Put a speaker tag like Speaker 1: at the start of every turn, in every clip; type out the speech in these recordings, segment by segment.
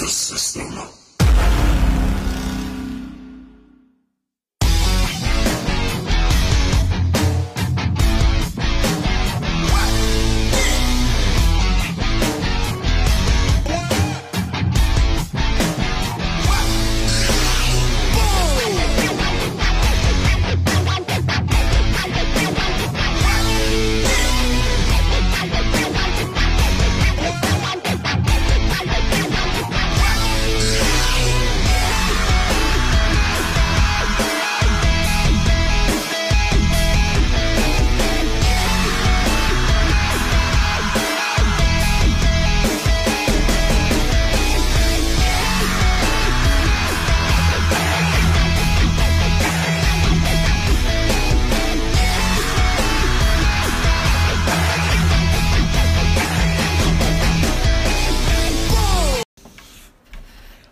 Speaker 1: the system.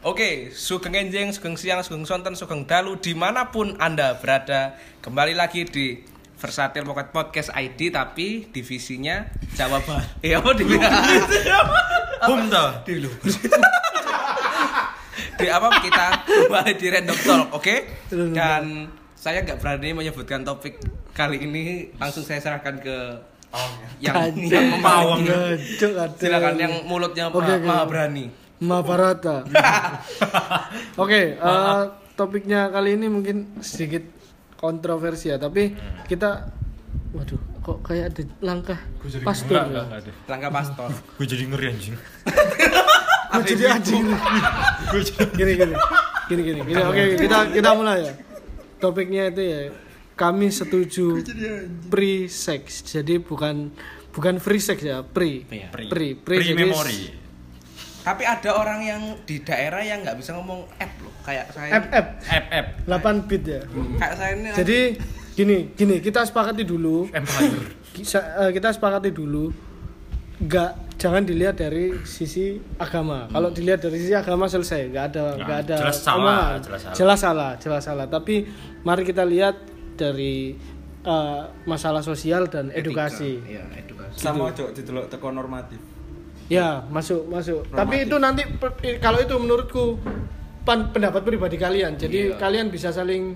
Speaker 2: Oke, sugeng enjing, sugeng siang, sugeng sonten, sugeng dalu di mana pun anda berada Kembali lagi di Versatil Pocket Podcast ID Tapi divisinya Jawa Barat Ya apa di
Speaker 3: Hum dah.
Speaker 2: di, di apa kita kembali di Random Talk, oke? Dan saya nggak berani menyebutkan topik kali ini Langsung saya serahkan ke yang, yang
Speaker 3: Pawang.
Speaker 4: Gancuk ada.
Speaker 2: Silakan yang mulutnya ma-
Speaker 4: oke.
Speaker 2: maha berani
Speaker 4: Mahabharata. Oke, eh, topiknya kali ini mungkin sedikit kontroversial, tapi kita waduh, kok kayak ada langkah pastor ya.
Speaker 2: Langkah pastor
Speaker 3: Gue jadi ngeri anjing.
Speaker 4: Kok jadi anjing.
Speaker 3: Gue jadi
Speaker 4: Gini gini. Gini gini. gini. Oke, kita kita mulai ya. Topiknya itu ya kami setuju pre sex. Jadi bukan bukan free sex ya, pre.
Speaker 2: Iya.
Speaker 4: Pre.
Speaker 3: Pre.
Speaker 4: Pre,
Speaker 3: Pre
Speaker 4: jadi
Speaker 3: memory.
Speaker 2: Tapi ada orang yang di daerah yang nggak bisa ngomong app loh, kayak saya.
Speaker 4: FF
Speaker 3: App app
Speaker 4: 8 bit ya.
Speaker 2: Kayak saya ini.
Speaker 4: Jadi gini, gini, kita sepakati dulu.
Speaker 3: Empire.
Speaker 4: Kita, eh, kita sepakati dulu. Nggak jangan dilihat dari sisi agama. Kalau dilihat dari sisi agama selesai, nggak ada
Speaker 3: Nah,
Speaker 4: nggak ada
Speaker 3: jelas salah, jelas salah.
Speaker 4: jelas salah, jelas salah. Tapi mari kita lihat dari eh, masalah sosial dan
Speaker 2: Etika.
Speaker 4: edukasi.
Speaker 2: Iya, edukasi.
Speaker 5: sama ojo didelok teko normatif
Speaker 4: Ya, masuk, masuk. Tapi itu nanti kalau itu menurutku pan- pendapat pribadi kalian. Jadi
Speaker 2: Iya.
Speaker 4: kalian bisa saling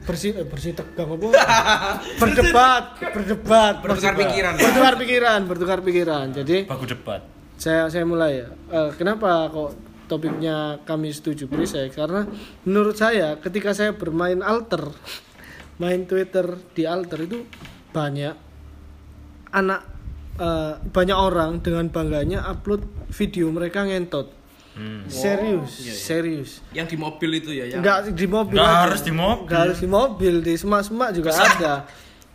Speaker 4: bersih eh, bersih tegang apa? berdebat, berdebat,
Speaker 2: Bertukar pikiran.
Speaker 4: Bertukar pikiran, bertukar pikiran. Jadi
Speaker 3: Baku debat.
Speaker 4: saya saya mulai ya. Eh, kenapa kok topiknya kami setuju pre-sex? Karena menurut saya ketika saya bermain alter, main Twitter di alter itu banyak anak eh, banyak orang dengan bangganya upload video mereka ngentot.
Speaker 3: Hmm.
Speaker 4: Serius,
Speaker 2: iya, iya.
Speaker 4: serius.
Speaker 2: Yang di mobil itu ya, yang
Speaker 4: Enggak di mobil.
Speaker 3: Nggak
Speaker 4: aja.
Speaker 3: harus di mobil.
Speaker 4: Nggak harus di mobil, di semak-semak juga ada.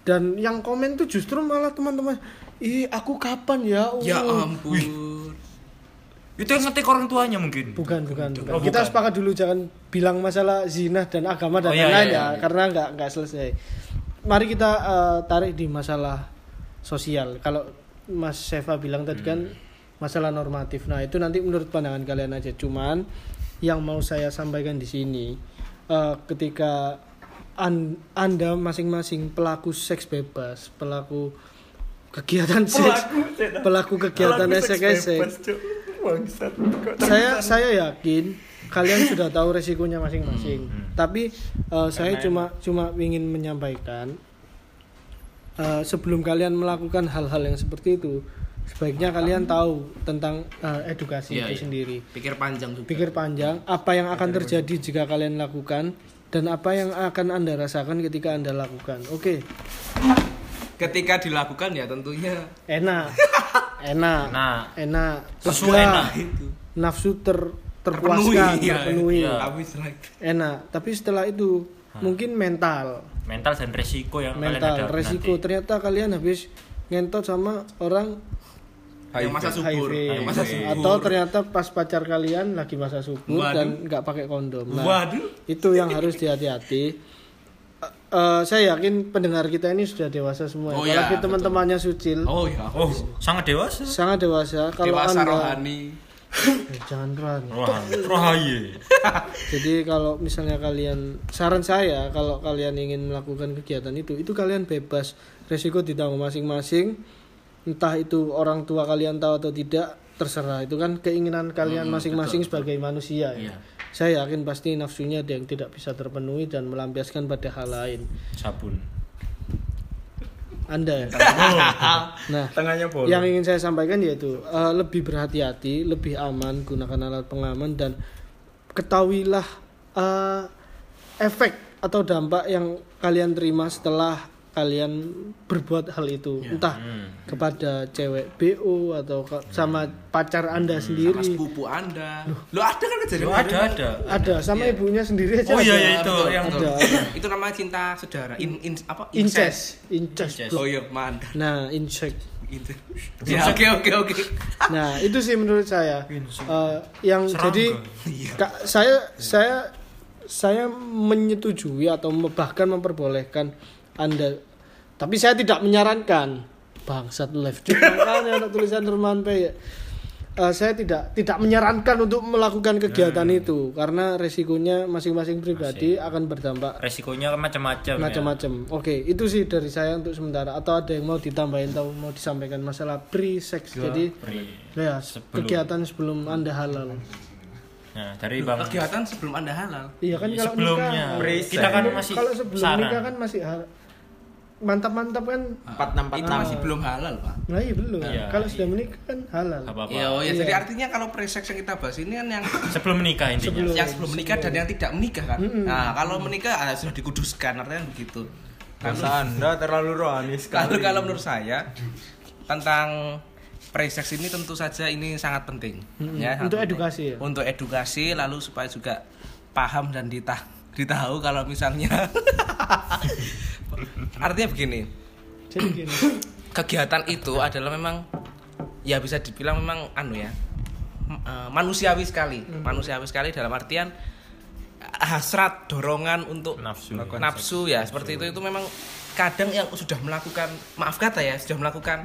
Speaker 4: Dan yang komen tuh justru malah teman-teman, "Ih, aku kapan ya?"
Speaker 2: Ya
Speaker 4: Oh.
Speaker 2: ampun.
Speaker 3: Itu yang ngetik orang tuanya mungkin.
Speaker 4: Bukan, bukan, bukan.
Speaker 3: Oh,
Speaker 4: Kita
Speaker 3: bukan.
Speaker 4: sepakat dulu jangan bilang masalah zina dan agama dan
Speaker 3: Oh, iya,
Speaker 4: lain-lain
Speaker 3: iya,
Speaker 4: ya,
Speaker 3: iya.
Speaker 4: karena nggak nggak selesai. Mari kita eh, tarik di masalah sosial. Kalau Mas Seva bilang tadi kan
Speaker 3: Hmm.
Speaker 4: masalah normatif. Nah, itu nanti menurut pandangan kalian aja. Cuman yang mau saya sampaikan di sini eh, ketika an- Anda masing-masing pelaku seks bebas, pelaku kegiatan seks, pelaku kegiatan esek-esek saya saya yakin kalian sudah tahu resikonya masing-masing. Tapi eh, saya cuma cuma ingin menyampaikan eh, sebelum kalian melakukan hal-hal yang seperti itu, sebaiknya kalian tahu tentang eh, edukasi
Speaker 2: Iya,
Speaker 4: itu
Speaker 2: iya.
Speaker 4: sendiri.
Speaker 2: pikir panjang juga.
Speaker 4: Pikir panjang apa yang akan terjadi jika kalian lakukan dan apa yang akan Anda rasakan ketika Anda lakukan. Oke,
Speaker 2: Ketika dilakukan ya tentunya
Speaker 4: enak. Enak.
Speaker 3: Nah.
Speaker 4: Enak.
Speaker 3: Sesuai enak.
Speaker 2: itu
Speaker 4: Nafsu ter
Speaker 2: terpenuhi,
Speaker 4: terpuaskan,
Speaker 2: iya,
Speaker 4: terpenuhi.
Speaker 3: iya.
Speaker 2: Tapi setelah itu
Speaker 4: enak tapi setelah itu mungkin mental
Speaker 3: Mental dan resiko yang kalian
Speaker 4: mental
Speaker 3: hadapi
Speaker 4: resiko
Speaker 3: nanti.
Speaker 4: ternyata kalian habis ngentot sama orang
Speaker 2: yang masa subur,
Speaker 4: HIV
Speaker 2: yang masa subur.
Speaker 4: atau ternyata pas pacar kalian lagi masa subur
Speaker 2: Waduh.
Speaker 4: dan nggak pakai kondom nah,
Speaker 2: Waduh.
Speaker 4: itu yang harus dihati-hati Eh, eh, saya yakin pendengar kita ini sudah dewasa semua
Speaker 2: Oh
Speaker 4: ya.
Speaker 2: ya,
Speaker 4: apalagi teman-temannya sucil
Speaker 2: Oh ya.
Speaker 3: Oh, sangat dewasa.
Speaker 4: sangat dewasa kalau
Speaker 2: Dewasa
Speaker 4: anda
Speaker 2: rohani.
Speaker 4: Eh, jangan rohani
Speaker 3: Wah.
Speaker 4: Jadi kalau misalnya kalian saran saya kalau kalian ingin melakukan kegiatan itu itu kalian bebas resiko ditanggung masing-masing entah itu orang tua kalian tahu atau tidak terserah itu kan keinginan kalian masing-masing sebagai manusia ya.
Speaker 3: Iya.
Speaker 4: Saya yakin pasti nafsunya ada yang tidak bisa terpenuhi dan melampiaskan pada hal lain.
Speaker 3: Sabun.
Speaker 4: Anda ya. nah,
Speaker 5: Tengahnya bolong.
Speaker 4: yang ingin saya sampaikan yaitu eh, lebih berhati-hati, lebih aman gunakan alat pengaman dan ketahuilah eh, efek atau dampak yang kalian terima setelah kalian berbuat hal itu, entah kepada cewek BO atau ke- sama pacar Anda
Speaker 2: sama
Speaker 4: sendiri.
Speaker 2: sepupu anda lo ada kan kejadian
Speaker 3: Yo, ada ada.
Speaker 4: Ada sama ibunya sendiri aja.
Speaker 3: Oh iya
Speaker 4: ada.
Speaker 3: ya itu yang
Speaker 4: Ada.
Speaker 2: itu namanya cinta saudara in, in apa
Speaker 4: Incest, incest.
Speaker 3: Incest.
Speaker 2: oh iya mantan
Speaker 4: Nah, insect.
Speaker 2: itu ya oke oke oke
Speaker 4: Nah, itu sih menurut saya. Eh, yang
Speaker 3: Serangga.
Speaker 4: jadi Kak, saya saya saya menyetujui atau bahkan memperbolehkan Anda tapi saya tidak menyarankan bangsat live juga makanya ada tulisan Herman P ya. Eh, saya tidak tidak menyarankan untuk melakukan kegiatan itu karena resikonya masing-masing pribadi akan berdampak
Speaker 3: resikonya macam-macam. ya.
Speaker 4: macam-macam. Oke, itu sih dari saya untuk sementara. Atau ada yang mau ditambahin atau mau disampaikan masalah pre sex. Jadi
Speaker 3: Pri.
Speaker 4: ya
Speaker 3: Sebelum.
Speaker 4: kegiatan sebelum anda halal.
Speaker 3: Nah, dari Bang
Speaker 2: kegiatan sebelum anda halal
Speaker 4: Iya kan kalau
Speaker 3: sebelumnya
Speaker 4: nikah,
Speaker 3: kita kan masih
Speaker 4: kalau sebelum
Speaker 3: saran.
Speaker 4: nikah kan masih hal- mantap-mantap kan.
Speaker 5: empat enam empat
Speaker 2: itu
Speaker 5: enam.
Speaker 2: masih belum halal pak
Speaker 4: Nah iya belum.
Speaker 3: Iya,
Speaker 4: kalau
Speaker 3: iya.
Speaker 4: sudah menikah kan halal.
Speaker 3: Gak apa-apa.
Speaker 2: Ya, oh ya,
Speaker 4: Iya.
Speaker 2: jadi artinya kalau pre-sex yang kita bahas ini kan yang
Speaker 3: Sebelum menikah intinya.
Speaker 4: Sebelum.
Speaker 2: yang sebelum menikah dan yang tidak menikah kan.
Speaker 4: Mm-mm.
Speaker 2: Nah, kalau menikah ah, sudah dikuduskan artinya begitu.
Speaker 5: Masa anda terlalu rohani sekali.
Speaker 2: Lalu kalau menurut saya tentang pre-sex ini tentu saja ini sangat penting
Speaker 4: Mm-mm.
Speaker 2: ya. sangat
Speaker 4: Untuk
Speaker 2: penting.
Speaker 4: edukasi ya?
Speaker 2: Untuk edukasi lalu supaya juga paham dan ditah ditahu kalau misalnya. Artinya begini.
Speaker 4: Jadi gini.
Speaker 2: kegiatan itu adalah memang ya bisa dibilang memang anu ya eh, manusiawi sekali. Manusiawi sekali dalam artian eh, hasrat dorongan untuk
Speaker 3: Nafsu.
Speaker 2: nafsu ya seperti itu itu memang kadang yang sudah melakukan maaf kata ya sudah melakukan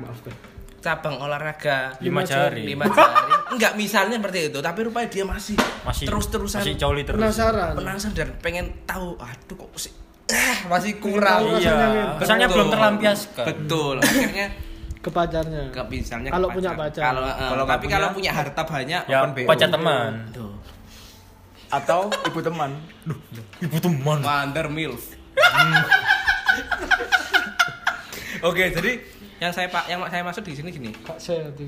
Speaker 2: cabang olahraga
Speaker 3: Lima jari.
Speaker 2: lima jari enggak misalnya seperti itu tapi rupanya dia masih,
Speaker 3: Masih
Speaker 2: terus terusan
Speaker 3: Masih coli terus.
Speaker 4: Penasaran.
Speaker 2: penasaran dan pengen tahu aduh kok masih eh, masih kurang
Speaker 3: Iya. Kesannya
Speaker 2: Betul.
Speaker 3: belum terlampiaskan.
Speaker 2: betul akhirnya
Speaker 4: Ke pacarnya.
Speaker 2: ke misalnya ke
Speaker 4: Kalau punya pacar.
Speaker 2: kalau eh,
Speaker 5: Kalau nggak
Speaker 2: tapi
Speaker 5: punya,
Speaker 2: kalau punya harta banyak
Speaker 3: Ya,
Speaker 5: Open BO.
Speaker 3: pacar teman.
Speaker 2: tuh
Speaker 5: Atau ibu teman.
Speaker 3: Ibu teman.
Speaker 2: Wonder Milf. Oke, jadi yang saya pak yang saya maksud di sini gini.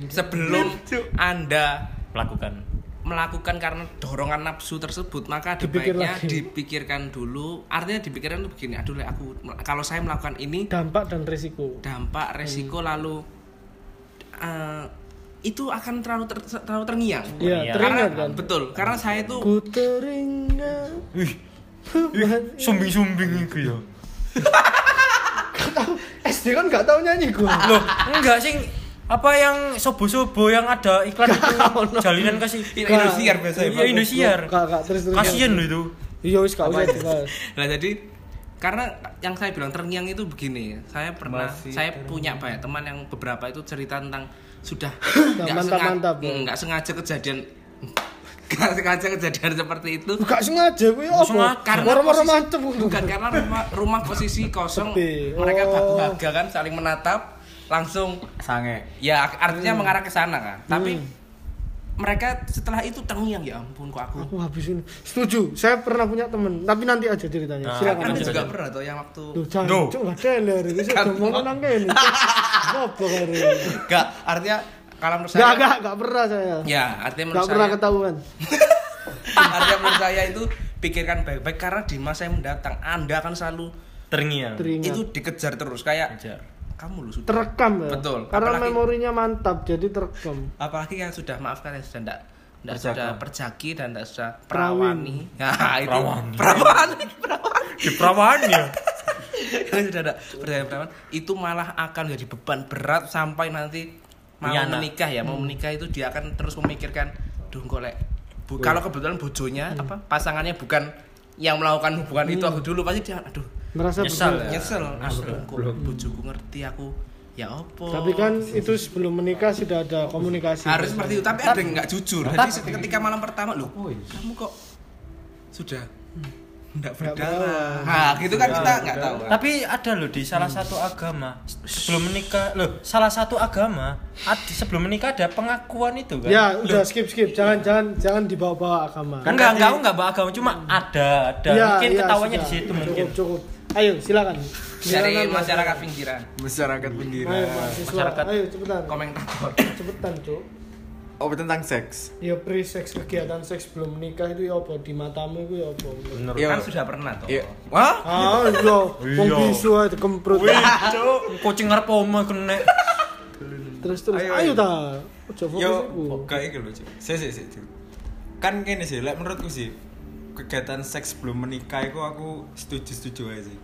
Speaker 2: Sebelum Anda
Speaker 3: Melakukan.
Speaker 2: melakukan karena dorongan nafsu tersebut, maka ada
Speaker 4: Dipikir
Speaker 2: baiknya
Speaker 4: lagi.
Speaker 2: dipikirkan dulu. Artinya dipikirkan tuh begini, aduh Le, aku kalau saya melakukan ini
Speaker 4: Dampak dan resiko.
Speaker 2: dampak resiko
Speaker 4: Hmm.
Speaker 2: lalu eh, itu akan terlalu ter- terlalu terngiang.
Speaker 4: Iya.
Speaker 2: Karena
Speaker 4: kan.
Speaker 2: betul, karena saya itu
Speaker 4: Ku teringat.
Speaker 3: Wih, sumbing-sumbing itu ya.
Speaker 4: SD kan nggak tahu nyanyi gue.
Speaker 3: Loh, enggak sih apa yang sobo-sobo yang ada iklan itu jalinan kasih
Speaker 2: Indosiar biasanya.
Speaker 3: Iya, Indosiar. Kasian loh itu.
Speaker 4: Iya wis gak usah.
Speaker 2: Nah jadi karena yang saya bilang terngiang itu begini, saya pernah
Speaker 5: Masih
Speaker 2: saya punya banyak teman yang beberapa itu cerita tentang sudah nggak
Speaker 4: mantap-mantap,
Speaker 2: sengaja, nggak sengaja kejadian nggak sengaja kejadian seperti itu
Speaker 4: Gak sengaja gue apa?
Speaker 3: sengaja.
Speaker 2: karena
Speaker 4: mantep.
Speaker 2: bukan karena rumah, rumah posisi kosong
Speaker 4: Sepi.
Speaker 2: mereka
Speaker 4: Oh.
Speaker 2: baku haga kan saling menatap langsung
Speaker 5: Sange.
Speaker 2: ya artinya mengarah ke sana kan tapi
Speaker 4: Hmm.
Speaker 2: mereka setelah itu terngiang ya ampun kok aku
Speaker 4: Aku habis ini. Setuju. Saya pernah punya temen, tapi nanti aja ceritanya.
Speaker 3: Nah,
Speaker 4: Silakan.
Speaker 2: anda
Speaker 3: lanjut,
Speaker 2: juga pernah tuh yang waktu
Speaker 4: Duh, jangan,
Speaker 3: Duh.
Speaker 4: cuk, gak teler. Ini saya
Speaker 2: Kan.
Speaker 4: mau nang kene. Apa kare?
Speaker 2: Gak, artinya kalau menurut saya
Speaker 4: Gak, gak, gak pernah saya.
Speaker 2: Ya, artinya menurut
Speaker 4: Gak pernah
Speaker 2: saya
Speaker 4: ketahuan.
Speaker 2: artinya menurut saya itu pikirkan baik-baik karena di masa yang mendatang Anda akan selalu
Speaker 3: Terngiang.
Speaker 4: Teringat.
Speaker 2: itu dikejar terus kayak
Speaker 3: Kejar.
Speaker 2: kamu lu sudah
Speaker 4: Terekam ya.
Speaker 2: Betul.
Speaker 4: Karena
Speaker 2: Apalagi-
Speaker 4: memorinya mantap, jadi terekam.
Speaker 2: apalagi yang sudah maafkan yang sudah enggak enggak
Speaker 5: Perjaka.
Speaker 2: sudah perjaki dan enggak sudah perawani. Nah, itu
Speaker 3: Perawani.
Speaker 2: perawani, perawani.
Speaker 3: Di perawaannya.
Speaker 2: Yang sudah ada perawan itu malah akan jadi beban berat sampai nanti mau
Speaker 3: anak.
Speaker 2: menikah ya, mau menikah itu dia akan terus memikirkan, duh kok lek bu- kalau kebetulan bojonya apa pasangannya bukan yang melakukan hubungan itu aku dulu pasti dia aduh
Speaker 4: Merasa bersalah.
Speaker 3: ya?
Speaker 2: nyesel. Bojoku ngerti aku ya opo
Speaker 4: Tapi kan itu sebelum menikah sudah ada komunikasi.
Speaker 2: harus seperti itu tapi ada yang nggak jujur. Jadi ketika malam pertama loh kamu kok sudah Enggak
Speaker 4: Nggak
Speaker 2: berdarah. Nah, gitu kan kita nggak tahu.
Speaker 3: Tapi ada loh di salah satu agama sebelum menikah loh salah satu agama ad- sebelum menikah ada pengakuan itu kan?
Speaker 4: Ya, udah skip skip. Jangan jangan jangan dibawa-bawa agama.
Speaker 3: Kan enggak enggak enggak bawa agama cuma ada ada
Speaker 4: Ya,
Speaker 3: mungkin
Speaker 4: ya,
Speaker 3: ketawanya di
Speaker 4: sudah.
Speaker 3: situ
Speaker 4: cukup,
Speaker 3: mungkin.
Speaker 4: Cukup, Ayo, silakan.
Speaker 2: Dari masyarakat pinggiran,
Speaker 5: Masyarakat
Speaker 4: Ayo,
Speaker 5: pinggiran.
Speaker 4: mahasiswa.
Speaker 3: Masyarakat.
Speaker 4: Ayo, cepetan.
Speaker 2: komentator.
Speaker 4: Cepetan, Cuk.
Speaker 5: Oh, tentang seks.
Speaker 4: Ya pre seks kegiatan seks belum menikah itu ya apa? Di matamu itu ya apa?
Speaker 3: Menurut
Speaker 5: Iya.
Speaker 2: Kan sudah pernah toh.
Speaker 5: Iya. Wah?
Speaker 4: Ah, iya. Wong
Speaker 3: Iya.
Speaker 4: bisu ae dikemprut.
Speaker 3: kucing ngarep oma kena.
Speaker 4: Terus terus.
Speaker 5: Ayo,
Speaker 4: Ayo
Speaker 5: ayo.
Speaker 4: ta. Ojo fokus
Speaker 5: Yo,
Speaker 4: iku.
Speaker 5: kayak gitu loh, Cuk. Sik sik sik. Cuk. Kan gini sih, lek menurutku sih kegiatan seks sebelum menikah itu aku setuju-setuju aja sih.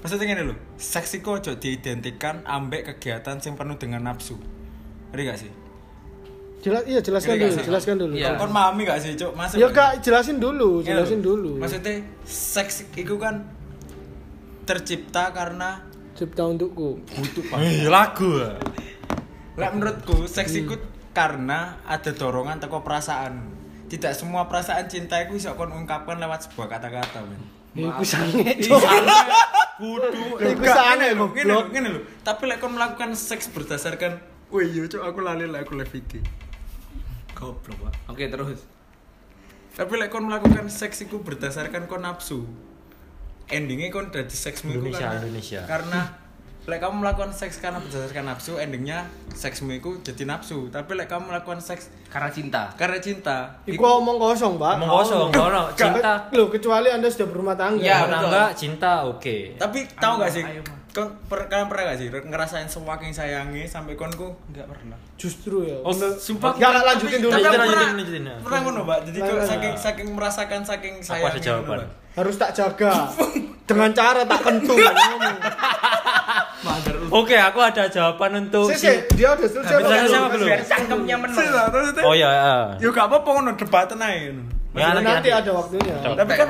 Speaker 5: Maksudnya gini loh, seks itu ojo diidentikan ambek kegiatan yang penuh dengan nafsu. Ngerti gak sih?
Speaker 4: Jelas iya jelaskan
Speaker 5: Ngerti
Speaker 4: dulu,
Speaker 5: gak sih?
Speaker 4: jelaskan dulu.
Speaker 2: Iya.
Speaker 5: Kon pahami gak sih, Cuk? Masuk
Speaker 4: Ya
Speaker 5: gak
Speaker 4: Kak, jelasin dulu,
Speaker 5: Iya,
Speaker 4: jelasin dulu.
Speaker 5: Maksudnya seks itu kan tercipta karena
Speaker 4: cipta untukku.
Speaker 5: butuh
Speaker 3: Ih, lagu. ah.
Speaker 5: Lek menurutku seks itu karena ada dorongan teko perasaan. Tidak semua perasaan cinta itu bisa kon ungkapkan lewat sebuah kata-kata, men.
Speaker 4: Iku sange,
Speaker 5: Iya.
Speaker 3: Kudu.
Speaker 4: Iku sange
Speaker 5: ngene lho, ngene lho,
Speaker 4: goblok.
Speaker 5: ngene lho. Tapi lek kon melakukan seks berdasarkan Wih, yo cuk aku lali lek aku live iki.
Speaker 2: Goblok, Pak. Oke, terus.
Speaker 5: Tapi lek kon melakukan seks itu berdasarkan kon nafsu. Endingnya kon dadi seksmu itu
Speaker 3: Indonesia,
Speaker 5: karena
Speaker 3: Indonesia.
Speaker 5: karena lek kamu melakukan seks karena berdasarkan nafsu, endingnya seksmu itu jadi nafsu. Tapi lek kamu melakukan seks
Speaker 2: Karena cinta.
Speaker 5: karena cinta,
Speaker 4: Iku omong kosong, Pak.
Speaker 3: Omong kosong, kono cinta.
Speaker 4: Loh, kecuali Anda sudah berumah tangga.
Speaker 2: Ya,
Speaker 3: enggak cinta oke.
Speaker 5: Tapi tahu gak sih?
Speaker 2: ayo,
Speaker 5: Kon per, kalian pernah gak sih ngerasain saking sayangi sampai konku
Speaker 2: Enggak pernah.
Speaker 4: Justru ya.
Speaker 3: Oh,
Speaker 5: sumpah
Speaker 4: Gak, gak, lanjutin dulu.
Speaker 3: Lanjutin, lanjutin,
Speaker 5: pernah-
Speaker 3: lanjutin, ya.
Speaker 5: Pernah ngono, Mbak. Jadi kok
Speaker 4: Nah,
Speaker 5: saking
Speaker 4: nah.
Speaker 5: saking merasakan saking
Speaker 3: Aku
Speaker 5: sayangnya.
Speaker 3: ada jawaban.
Speaker 4: Harus tak jaga. Dengan cara tak kentung.
Speaker 3: Oke, aku ada jawaban untuk
Speaker 4: Si, si, dia udah selesai.
Speaker 3: Habis selesai
Speaker 4: belum?
Speaker 3: apa belum?
Speaker 2: Biar cangkemnya menang.
Speaker 3: Oh iya, iya.
Speaker 5: Yo gak apa-apa ngono debaten ae. ngono.
Speaker 3: Ya,
Speaker 4: Nanti, ada waktunya.
Speaker 5: Tapi kan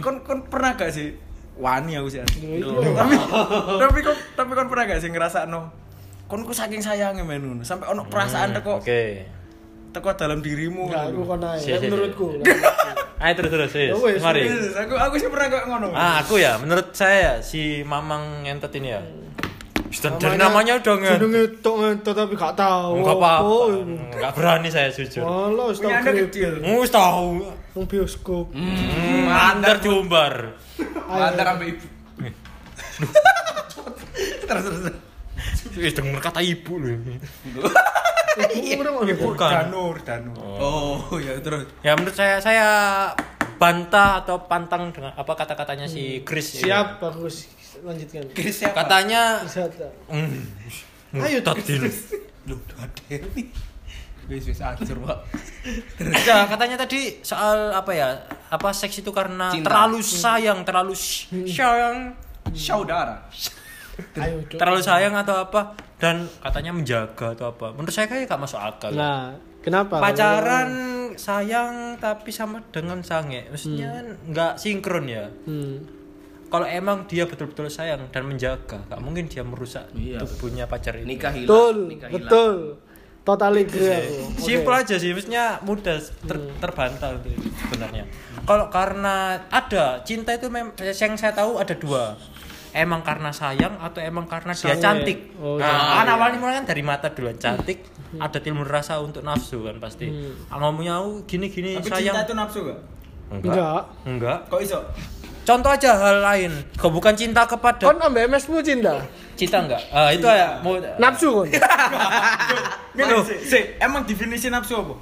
Speaker 5: kon kon pernah gak sih wani aku sih.
Speaker 4: Itu.
Speaker 5: Tapi tapi kon tapi kon pernah gak sih ngerasa no kon ku saking sayangnya men ngono sampai ono perasaan teko
Speaker 3: Hmm, Oke.
Speaker 5: teko dalam dirimu
Speaker 4: Enggak, aku kon
Speaker 3: si.
Speaker 4: Menurutku.
Speaker 3: Ayo terus terus,
Speaker 4: Ya wes,
Speaker 3: yes. Mari.
Speaker 5: Aku aku sih pernah kok ngono.
Speaker 3: Ah, aku ya, menurut saya si Mamang ngentot ini ya. Sudah dari namanya udah
Speaker 4: ngetok ngetok tapi gak tahu.
Speaker 3: Enggak apa-apa. Enggak berani saya jujur.
Speaker 4: Walah, wis
Speaker 5: kecil.
Speaker 3: Mus tahu.
Speaker 4: Nang bioskop.
Speaker 3: Hmm, Mandar jumbar.
Speaker 2: Antar sampai ibu. terus terus.
Speaker 3: Wis denger kata ibu loh.
Speaker 4: Ibu
Speaker 3: Bukan.
Speaker 5: Danur, Danur.
Speaker 2: Oh, ya terus.
Speaker 3: Ya menurut saya saya bantah atau pantang dengan apa kata-katanya si Chris. ini.
Speaker 4: Siap, bagus. Lanjutkan.
Speaker 2: Chris siapa?
Speaker 3: Katanya
Speaker 4: tak?
Speaker 3: hmm,
Speaker 4: Ayo,
Speaker 3: tadi.
Speaker 2: Lu ada nih. Wis wis acur, Pak.
Speaker 3: Ya, katanya tadi soal apa ya? Apa seks itu karena
Speaker 2: Cinta.
Speaker 3: terlalu sayang, terlalu sayang,
Speaker 2: Saudara.
Speaker 4: Ayo,
Speaker 3: terlalu sayang atau apa? Dan katanya menjaga atau apa? Menurut saya kayak gak masuk akal.
Speaker 4: Nah, kenapa?
Speaker 3: Pacaran sayang tapi sama dengan sange, maksudnya kan nggak sinkron ya.
Speaker 4: Hmm.
Speaker 3: Kalau emang dia betul-betul sayang dan menjaga, gak mungkin dia merusak
Speaker 2: Iya,
Speaker 3: tubuhnya pacar itu.
Speaker 2: Nikah hilang.
Speaker 4: Betul,
Speaker 2: nikah hilang.
Speaker 4: betul. Total agree aku.
Speaker 3: Simpel aja sih, maksudnya mudah ter- terbantah itu sebenarnya. Kalau karena ada cinta itu mem- yang saya tahu ada dua. Emang karena sayang atau emang karena dia cantik.
Speaker 4: Oh,
Speaker 3: nah, kan awalnya mulai kan dari mata duluan cantik, ada timbul rasa untuk nafsu kan pasti. Ah, Ngomongnya "Oh, gini-gini
Speaker 5: Tapi
Speaker 3: sayang.
Speaker 5: cinta itu nafsu gak?
Speaker 4: Enggak.
Speaker 3: Enggak.
Speaker 5: Kok iso?
Speaker 3: Contoh aja hal lain. Kau bukan cinta kepada
Speaker 4: Kon ambek MS-mu cinta.
Speaker 3: cinta enggak? Ah, itu ya mau
Speaker 4: Nafsu kon.
Speaker 5: Sih, sih, emang definisi nafsu apa?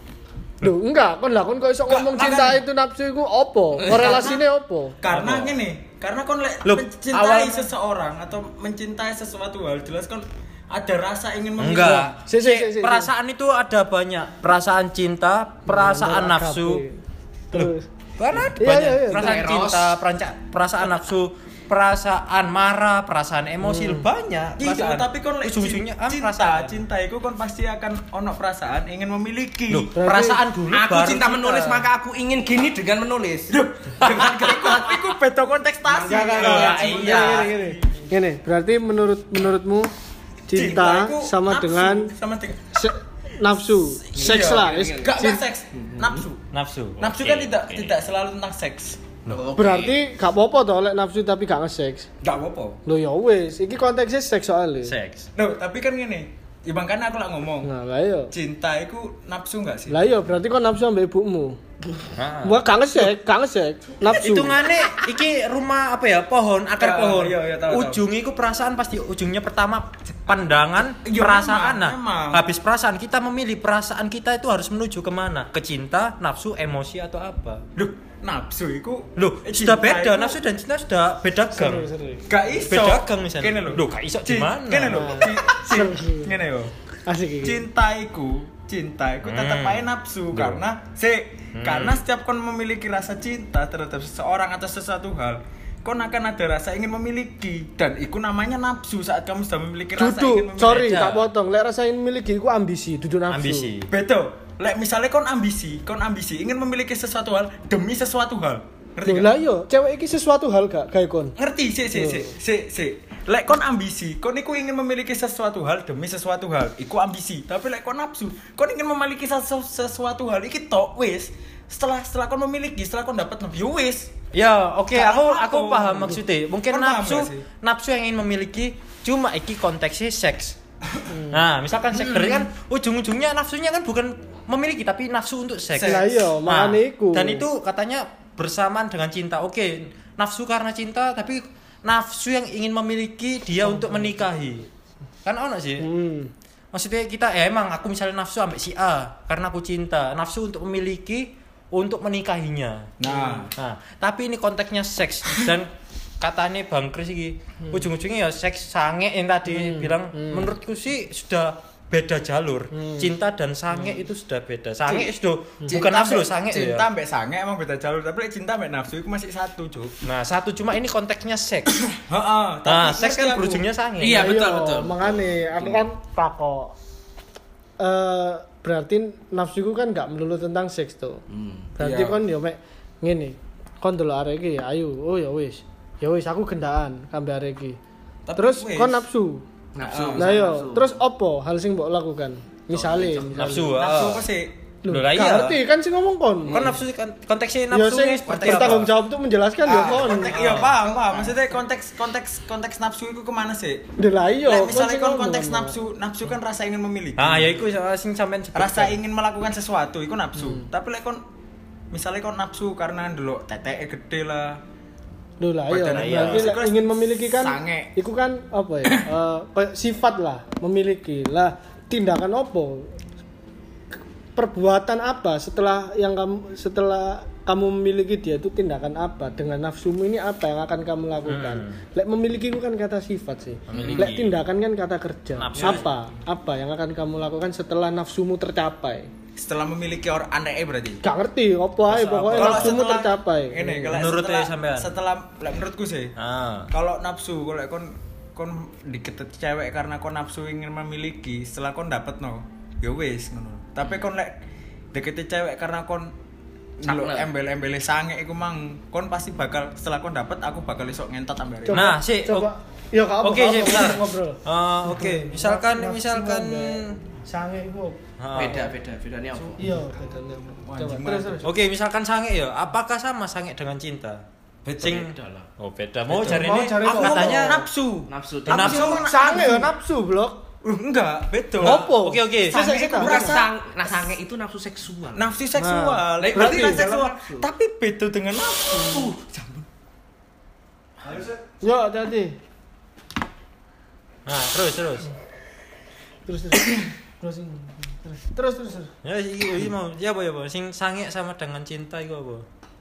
Speaker 4: Duh, enggak, kon lah kon kok iso ngomong cinta itu nafsu iku opo? Korelasine opo?
Speaker 5: Karena
Speaker 3: Apa?
Speaker 5: gini, karena kon lek
Speaker 3: Loh,
Speaker 5: mencintai
Speaker 3: awal-
Speaker 5: seseorang atau mencintai sesuatu hal jelas kon ada rasa ingin memiliki.
Speaker 3: Enggak.
Speaker 4: Si, si, si, si.
Speaker 3: Perasaan itu ada banyak. Perasaan cinta, perasaan nafsu.
Speaker 4: Terus.
Speaker 3: Karena ada
Speaker 4: Iya,
Speaker 3: banyak.
Speaker 4: iya, iya.
Speaker 3: Perasaan
Speaker 2: Eros.
Speaker 3: cinta, peranca- perasaan nafsu, perasaan marah, perasaan emosi banyak.
Speaker 5: Iya,
Speaker 3: perasaan.
Speaker 5: tapi kon
Speaker 3: ujung-ujungnya kan
Speaker 5: cinta,
Speaker 3: perasaan.
Speaker 5: cinta itu kon pasti akan ono perasaan ingin memiliki.
Speaker 3: Loh, perasaan dulu
Speaker 2: Aku
Speaker 3: baru
Speaker 2: cinta menulis maka aku ingin gini dengan menulis.
Speaker 5: Dengan iku iku beda kontestasi.
Speaker 4: Enggak.
Speaker 3: iya.
Speaker 4: Gini, gini, gini. Gini, berarti menurut menurutmu cinta,
Speaker 5: itu
Speaker 4: sama dengan
Speaker 5: sama dengan
Speaker 4: nafsu, seks
Speaker 5: Iya,
Speaker 4: lah.
Speaker 2: gini,
Speaker 4: Is-
Speaker 2: gini.
Speaker 5: Enggak, seks, nafsu.
Speaker 3: nafsu.
Speaker 5: Nafsu kan tidak tidak selalu tentang seks.
Speaker 2: Oke.
Speaker 4: Berarti gak apa-apa toh lek nafsu tapi gak nge-seks.
Speaker 5: Gak apa-apa.
Speaker 4: Lho ya wis, iki konteksnya seks soalnya.
Speaker 3: Seks.
Speaker 5: No, tapi kan gini. Ya makanya aku lah ngomong.
Speaker 4: Nah, lah iya.
Speaker 5: Cinta itu nafsu gak sih?
Speaker 4: Lah iya, berarti kok nafsu ambek ibumu.
Speaker 3: Nah.
Speaker 4: Gua gak nge-seks. Nafsu.
Speaker 3: Hitungane iki rumah apa ya? Pohon, akar
Speaker 5: Ya,
Speaker 3: pohon.
Speaker 5: iya, iya, tahu, tahu.
Speaker 3: Ujung iku perasaan pasti ujungnya pertama pandangan,
Speaker 5: Iya,
Speaker 3: perasaan.
Speaker 5: memang,
Speaker 3: nah.
Speaker 5: memang.
Speaker 3: Habis perasaan kita memilih perasaan kita itu harus menuju ke mana? Ke cinta, nafsu, emosi atau apa?
Speaker 5: Loh, nafsu itu
Speaker 3: Loh,
Speaker 5: eh,
Speaker 3: sudah beda.
Speaker 5: itu
Speaker 3: Nafsu dan cinta sudah beda gang.
Speaker 5: Gak iso.
Speaker 3: Beda gang misalnya.
Speaker 5: Kene lho.
Speaker 3: Gak iso
Speaker 5: Cin-
Speaker 3: gimana?
Speaker 5: Kene lho. Kene yo.
Speaker 4: Asik.
Speaker 5: Cinta iku, cinta iku tetap
Speaker 3: Hmm.
Speaker 5: aja nafsu
Speaker 3: Loh.
Speaker 5: karena se
Speaker 3: Hmm.
Speaker 5: karena setiap kon memiliki rasa cinta terhadap seseorang atau sesuatu hal, kon akan ada rasa ingin memiliki dan iku namanya nafsu saat kamu sudah memiliki rasa ingin
Speaker 4: Duduk,
Speaker 5: memiliki.
Speaker 4: sorry, tak potong. Lek rasa ingin memiliki iku ambisi, duduk nafsu.
Speaker 3: Ambisi.
Speaker 5: Betul. Lek misalnya kon ambisi, kon ambisi ingin memiliki sesuatu hal demi sesuatu hal. Ngerti gak?
Speaker 4: lah iya, cewek iki sesuatu hal gak kayak kon.
Speaker 5: ngerti sih sih sih sih sih lek kon ambisi kon iku ingin memiliki sesuatu hal demi sesuatu hal iku ambisi tapi lek kon nafsu kon ingin memiliki sesu- sesuatu hal iki tok wis setelah setelah kon memiliki setelah kon dapat nafsu ya wis
Speaker 3: Ya, oke,
Speaker 5: Gak
Speaker 3: aku aku paham maksudnya. Mungkin
Speaker 5: Kon
Speaker 3: nafsu nafsu yang ingin memiliki cuma iki konteksnya seks. Nah, misalkan seks berarti kan ujung-ujungnya nafsunya kan bukan memiliki tapi nafsu untuk seks.
Speaker 4: Lah iya,
Speaker 3: Nah. Dan itu katanya bersamaan dengan cinta. Oke, nafsu karena cinta tapi nafsu yang ingin memiliki dia untuk menikahi. Kan ono sih.
Speaker 4: Hmm.
Speaker 3: Maksudnya kita ya emang aku misalnya nafsu ambek si A karena aku cinta, nafsu untuk memiliki untuk menikahinya.
Speaker 5: nah
Speaker 3: Nah, tapi ini konteksnya seks dan katanya Bang Kris iki ujung-ujungnya ya seks sange yang tadi bilang menurutku sih sudah beda jalur. Cinta dan sange itu sudah beda. Sange itu bukan nafsu loh, sange
Speaker 5: cinta
Speaker 3: ya.
Speaker 5: mbek sange emang beda jalur tapi cinta mbek nafsu iku masih satu cuk
Speaker 3: Nah, satu cuma ini konteksnya seks.
Speaker 5: heeh
Speaker 3: Nah,
Speaker 5: tapi
Speaker 3: seks kan berujungnya sange.
Speaker 2: Iya, betul, betul.
Speaker 4: Makanya aku kan takok. Eh berarti nafsuku kan gak melulu tentang seks tuh. Berarti
Speaker 5: Iya.
Speaker 4: kon yo mek ngene. Kon delok arek iki ya ayo, oh ya wis. Ya wis aku gendaan kambe arek iki.
Speaker 5: Tapi
Speaker 4: Terus kon nafsu.
Speaker 2: Nafsu.
Speaker 4: Lah yo, terus opo hal sing mbok lakukan? Misale.
Speaker 3: Nafsu.
Speaker 5: nafsu
Speaker 3: ah.
Speaker 5: apa sih
Speaker 4: Loh,
Speaker 3: lah iya.
Speaker 4: ngerti kan sing ngomong kon.
Speaker 3: Kan nafsu kan konteksnya
Speaker 4: Ya
Speaker 3: nafsu
Speaker 4: sing
Speaker 3: ini seperti
Speaker 4: bertanggung jawab tuh menjelaskan ya
Speaker 5: Ah,
Speaker 4: kon.
Speaker 5: konteks iya paham paham maksudnya konteks konteks konteks nafsu itu ke mana sih
Speaker 4: Lah iya, kon
Speaker 5: misalnya kon konteks nafsu nafsu kan rasa ingin memiliki
Speaker 3: Ah, ya iku sing sampean
Speaker 5: rasa ingin melakukan sesuatu itu nafsu tapi lek kon misalnya kon nafsu karena dulu tete gede lah
Speaker 4: Loh lah iya,
Speaker 3: iya.
Speaker 4: ingin memiliki kan
Speaker 5: sange.
Speaker 4: itu kan apa ya? kayak sifat lah, memiliki. Lah tindakan apa? Perbuatan apa setelah yang kamu setelah kamu memiliki dia itu tindakan apa dengan nafsumu ini apa yang akan kamu lakukan? Lek memiliki itu kan kata sifat sih.
Speaker 3: Memiliki.
Speaker 4: Lek tindakan kan kata kerja.
Speaker 3: Nafsu.
Speaker 4: Apa? Apa yang akan kamu lakukan setelah nafsumu tercapai?
Speaker 5: Setelah memiliki orang aneh berarti
Speaker 4: Gak ngerti apa aja pokoknya
Speaker 5: Kalau
Speaker 4: nafsumu
Speaker 5: setelah-
Speaker 4: tercapai.
Speaker 5: ini kalau
Speaker 3: Menurut
Speaker 5: setelah,
Speaker 3: ya sampean?
Speaker 5: setelah menurutku sih
Speaker 3: Ah.
Speaker 5: kalau nafsu kalau kon kon diketet cewek karena kon nafsu ingin memiliki setelah kon dapet no ya wis ngono tapi kon lek deketi cewek karena kon
Speaker 2: Sakna.
Speaker 5: Ndelok embel-embele sange iku mang kon pasti bakal setelah kon dapet aku bakal esok ngentot ambare
Speaker 4: Coba-
Speaker 3: Nah, sih,
Speaker 4: coba. Ya.
Speaker 3: Oke, sih,
Speaker 4: ngobrol.
Speaker 3: Ah, oke. Misalkan misalkan
Speaker 4: sange iku.
Speaker 2: Beda, beda, bedanya apa?
Speaker 4: iya bedanya terus terus
Speaker 3: Oke, misalkan sange ya, apakah sama sange dengan cinta? Sing
Speaker 2: Beda lah.
Speaker 3: Oh, beda. Mau
Speaker 5: Beda.
Speaker 3: cari ini
Speaker 5: aku
Speaker 3: katanya
Speaker 5: nafsu
Speaker 2: Nafsu.
Speaker 3: Nafsu
Speaker 4: sange ya nafsu blok
Speaker 5: Uh, enggak beda
Speaker 4: Apa?
Speaker 3: Oke, oke.
Speaker 5: Sange itu
Speaker 2: Sang, nah sange itu nafsu seksual.
Speaker 5: nafsu seksual
Speaker 2: Nah,
Speaker 5: berarti
Speaker 2: dalam
Speaker 5: seksual
Speaker 2: nafsu.
Speaker 5: tapi beda dengan nafsu
Speaker 4: yo hati
Speaker 3: Nah, terus terus.
Speaker 4: terus terus terus ini. Terus terus terus terus.
Speaker 3: Ya, iki iki mau. Ya apa ya, apa? Sing sange sama dengan cinta itu apa?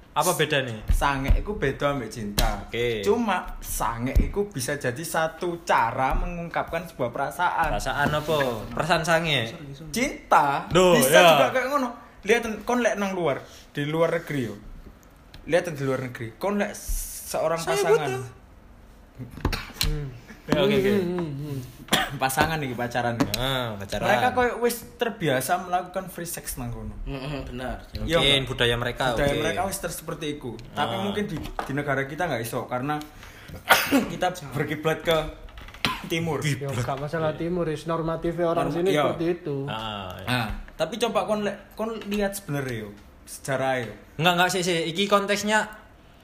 Speaker 3: Apa beda nih?
Speaker 5: sange itu beda ambek cinta
Speaker 3: Oke.
Speaker 5: cuma sange itu bisa jadi satu cara mengungkapkan sebuah perasaan
Speaker 3: Perasaan apa? Perasaan sange.
Speaker 5: cinta
Speaker 3: Duh,
Speaker 5: bisa
Speaker 3: ya.
Speaker 5: juga kayak ngono lihat kon lek nang luar di luar negeri yo lihat di luar negeri kon lek seorang
Speaker 3: Saya
Speaker 5: pasangan
Speaker 3: buta. Ya, oke oke.
Speaker 4: Hmm, hmm, hmm.
Speaker 5: pasangan nih pacaran nih.
Speaker 3: Ah, pacaran.
Speaker 5: mereka koyo wis terbiasa melakukan free sex nang kono
Speaker 2: benar.
Speaker 5: Iya,
Speaker 3: Mungkin
Speaker 5: Mbak.
Speaker 3: budaya mereka.
Speaker 5: budaya
Speaker 3: oke.
Speaker 5: mereka wis ter seperti itu tapi
Speaker 3: Ah.
Speaker 5: mungkin di, di negara kita nggak iso karena kita berkiblat ke timur
Speaker 4: Yo gak masalah timur is normatifnya orang sini
Speaker 5: iya.
Speaker 4: seperti itu
Speaker 3: Ah, ya.
Speaker 5: Nah, tapi coba kon kon lihat sebenarnya yo sejarah yo
Speaker 3: Enggak enggak sih sih. Iki konteksnya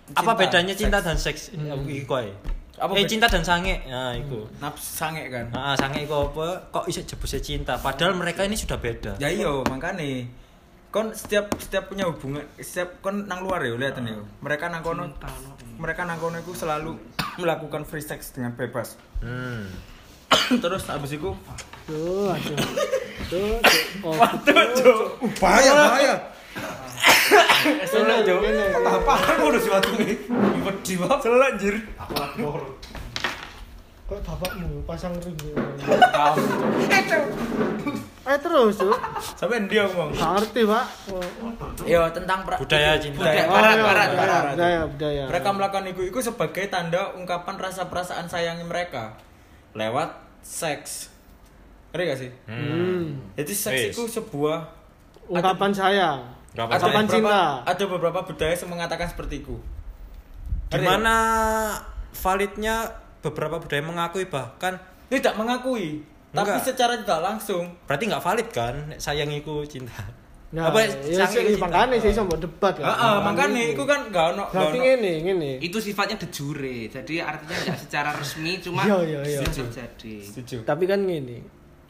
Speaker 3: apa
Speaker 5: Cinta,
Speaker 3: bedanya cinta
Speaker 5: seks.
Speaker 3: dan seks
Speaker 4: Hmm.
Speaker 3: iki koe
Speaker 5: Apa
Speaker 3: eh cinta dan sange. Nah iku.
Speaker 5: Nafsu sange kan?
Speaker 3: Nah, sange iku apa? Kok iso jebuse cinta? Padahal mereka ini sudah beda.
Speaker 5: Ya iya makane. Kon setiap setiap punya hubungan setiap kon nang luar ya lihat nih mereka nang kono mereka nang kono itu selalu melakukan free sex dengan bebas.
Speaker 3: Hmm.
Speaker 5: terus abis itu
Speaker 4: Tuh, aduh. Tuh, tuh. Oh,
Speaker 2: bahaya bahaya
Speaker 4: Kene, kene.
Speaker 2: apa aku udah suatu nih wedi banget selalu anjir
Speaker 4: Kok bapakmu pasang ring? Eh terus, Cuk.
Speaker 5: sampai dia ngomong
Speaker 4: Gak ngerti, Pak.
Speaker 5: Ya tentang
Speaker 3: budaya cinta
Speaker 2: Budaya.
Speaker 4: Oh,
Speaker 2: Barat,
Speaker 4: iya,
Speaker 2: barat,
Speaker 4: budaya,
Speaker 5: barat.
Speaker 4: budaya, budaya.
Speaker 5: mereka melakukan itu itu sebagai tanda ungkapan rasa perasaan sayangnya mereka lewat seks ngerti gak sih
Speaker 4: Hmm.
Speaker 5: jadi seks itu sebuah
Speaker 4: Ungkapan sayang.
Speaker 3: Ungkapan
Speaker 5: ada beberapa,
Speaker 4: cinta.
Speaker 5: ada beberapa budaya yang mengatakan seperti itu
Speaker 3: gimana validnya beberapa budaya mengakui bahkan
Speaker 5: tidak mengakui tapi
Speaker 3: Enggak.
Speaker 5: secara tidak langsung
Speaker 3: berarti nggak valid kan nek sayangiku cinta
Speaker 4: Nah,
Speaker 3: apa
Speaker 4: ya sih, makanya sih sama debat kan.
Speaker 5: Heeh, makanya itu kan gak ono
Speaker 4: Berarti ngene, ngene.
Speaker 2: itu sifatnya de jure jadi artinya nggak secara resmi cuma
Speaker 4: Iya, iya, iya.
Speaker 2: terjadi
Speaker 5: setuju
Speaker 4: Tapi kan ngene.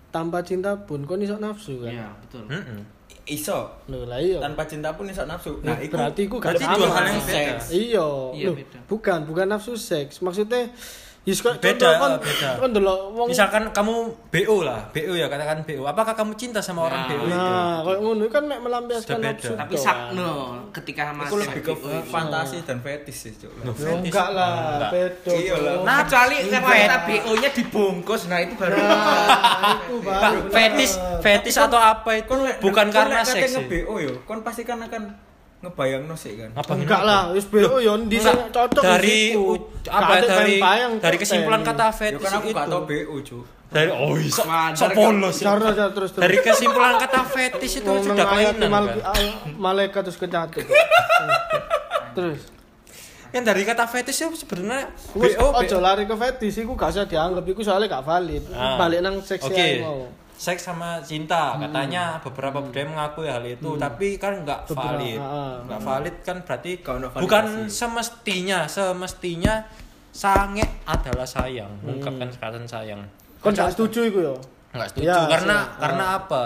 Speaker 4: Tanpa cinta pun kon iso nafsu kan.
Speaker 2: iya betul
Speaker 3: Mm-mm.
Speaker 5: Iso
Speaker 4: Loh lah iya.
Speaker 5: tanpa cinta pun iso nafsu
Speaker 4: Nah,
Speaker 5: nah itu
Speaker 4: berarti iku gak
Speaker 3: berarti
Speaker 4: sama.
Speaker 3: dua hal yang beda.
Speaker 5: Seks.
Speaker 4: Iya,
Speaker 2: Iya,
Speaker 4: bukan, bukan nafsu seks. Maksudnya Yes,
Speaker 3: Beda,
Speaker 4: contoh kon
Speaker 3: beda.
Speaker 4: kon delok wong
Speaker 3: misalkan kamu BO lah BO ya katakan BO apakah kamu cinta sama orang
Speaker 2: Nah.
Speaker 3: BO itu
Speaker 4: Nah, kayak ngono kan mek melampiaskan
Speaker 3: beda.
Speaker 4: nafsu.
Speaker 2: tapi sakno ketika mas
Speaker 5: aku lebih ke
Speaker 2: BO
Speaker 5: fantasi dan fetis sih cuk
Speaker 4: Ya enggak lah,
Speaker 3: Enggak.
Speaker 4: beda.
Speaker 5: Iya lah.
Speaker 2: nah kecuali
Speaker 3: Fet-
Speaker 2: karena kita BO nya dibungkus nah itu baru
Speaker 4: Nah, itu baru
Speaker 3: fetis fetis atau apa itu bukan karena seks sih.
Speaker 5: nge-BO yo kon pasti kan akan ngebayang sih kan
Speaker 4: Enggak lah, wis BO yo ndi sing cocok
Speaker 3: dari apa
Speaker 4: ada
Speaker 3: dari
Speaker 4: bayang
Speaker 3: dari kesimpulan kata fetis
Speaker 5: kan aku
Speaker 3: itu
Speaker 5: gak tau BO cuk
Speaker 3: dari oh iso polos ya.
Speaker 4: Cara cara terus
Speaker 3: dari kesimpulan kata fetis itu sudah kelainan
Speaker 4: mal-
Speaker 3: kan?
Speaker 4: malaikat terus kecatut. terus
Speaker 3: kan dari kata fetis itu sebenarnya BO
Speaker 4: ojo lari ke fetis iku gak usah dianggap iku soalnya gak valid.
Speaker 3: Ah.
Speaker 4: Balik nang seks
Speaker 3: Oke.
Speaker 4: ae mau.
Speaker 3: Seks sama cinta. Katanya beberapa budaya mengakui hal itu tapi kan nggak valid. nggak valid kan berarti
Speaker 5: Nggak
Speaker 3: bukan semestinya semestinya sange adalah sayang mengungkapkan perasaan sayang.
Speaker 4: Kon gak setuju iku yo.
Speaker 3: nggak setuju
Speaker 4: Ya,
Speaker 3: karena karena
Speaker 4: ah.
Speaker 3: apa?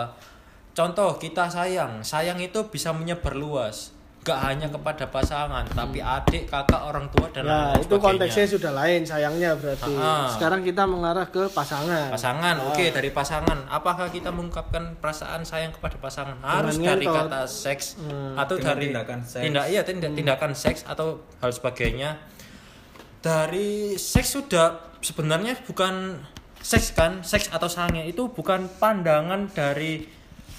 Speaker 3: Contoh kita sayang. Sayang itu bisa menyebar luas gak hanya kepada pasangan tapi adik kakak orang tua dan
Speaker 4: Nah,
Speaker 3: lain
Speaker 4: itu
Speaker 3: sebagainya.
Speaker 4: konteksnya sudah lain sayangnya berarti.
Speaker 3: Ah.
Speaker 4: Sekarang kita mengarah ke pasangan.
Speaker 3: pasangan
Speaker 4: Ah.
Speaker 3: oke dari pasangan apakah kita mengungkapkan perasaan sayang kepada pasangan harus
Speaker 4: Dengan
Speaker 3: dari kata seks
Speaker 4: Hmm.
Speaker 3: atau
Speaker 5: Dengan
Speaker 3: dari
Speaker 5: tindakan seks.
Speaker 3: tindak iya tindak, tindakan seks atau hal sebagainya dari seks sudah sebenarnya bukan seks kan seks atau sange itu bukan pandangan dari